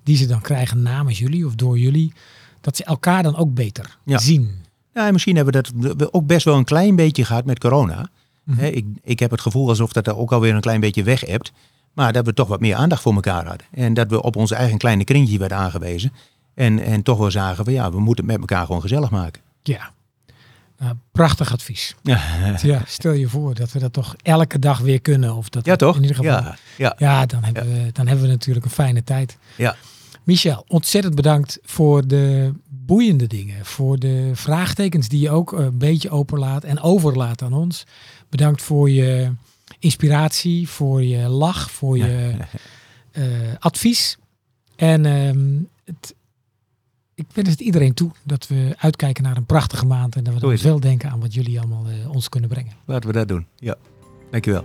A: die ze dan krijgen namens jullie of door jullie, dat ze elkaar dan ook beter
B: Ja.
A: zien.
B: Ja, en misschien hebben we dat ook best wel een klein beetje gehad met corona.
A: Mhm.
B: Ik, ik heb het gevoel alsof dat er ook alweer een klein beetje weg hebt. Maar dat we toch wat meer aandacht voor elkaar hadden. En dat we op onze eigen kleine kringetje werden aangewezen. En, en toch wel zagen van ja, we moeten het met elkaar gewoon gezellig maken.
A: Ja. Nou, prachtig advies.
B: Ja,
A: Ja, stel je voor dat we dat toch elke dag weer kunnen. Of dat
B: ja toch?
A: In ieder geval.
B: Ja, ja,
A: Ja, dan, hebben We, dan hebben we natuurlijk een fijne tijd.
B: ja.
A: Michel, ontzettend bedankt voor de boeiende dingen. Voor de vraagtekens die je ook een beetje openlaat en overlaat aan ons. Bedankt voor je inspiratie, voor je lach, voor je eh, advies. En ehm, het, ik wens het iedereen toe dat we uitkijken naar een prachtige maand. En dat we dan veel denken aan wat jullie allemaal eh, ons kunnen brengen.
B: Laten we dat doen. Ja, dankjewel.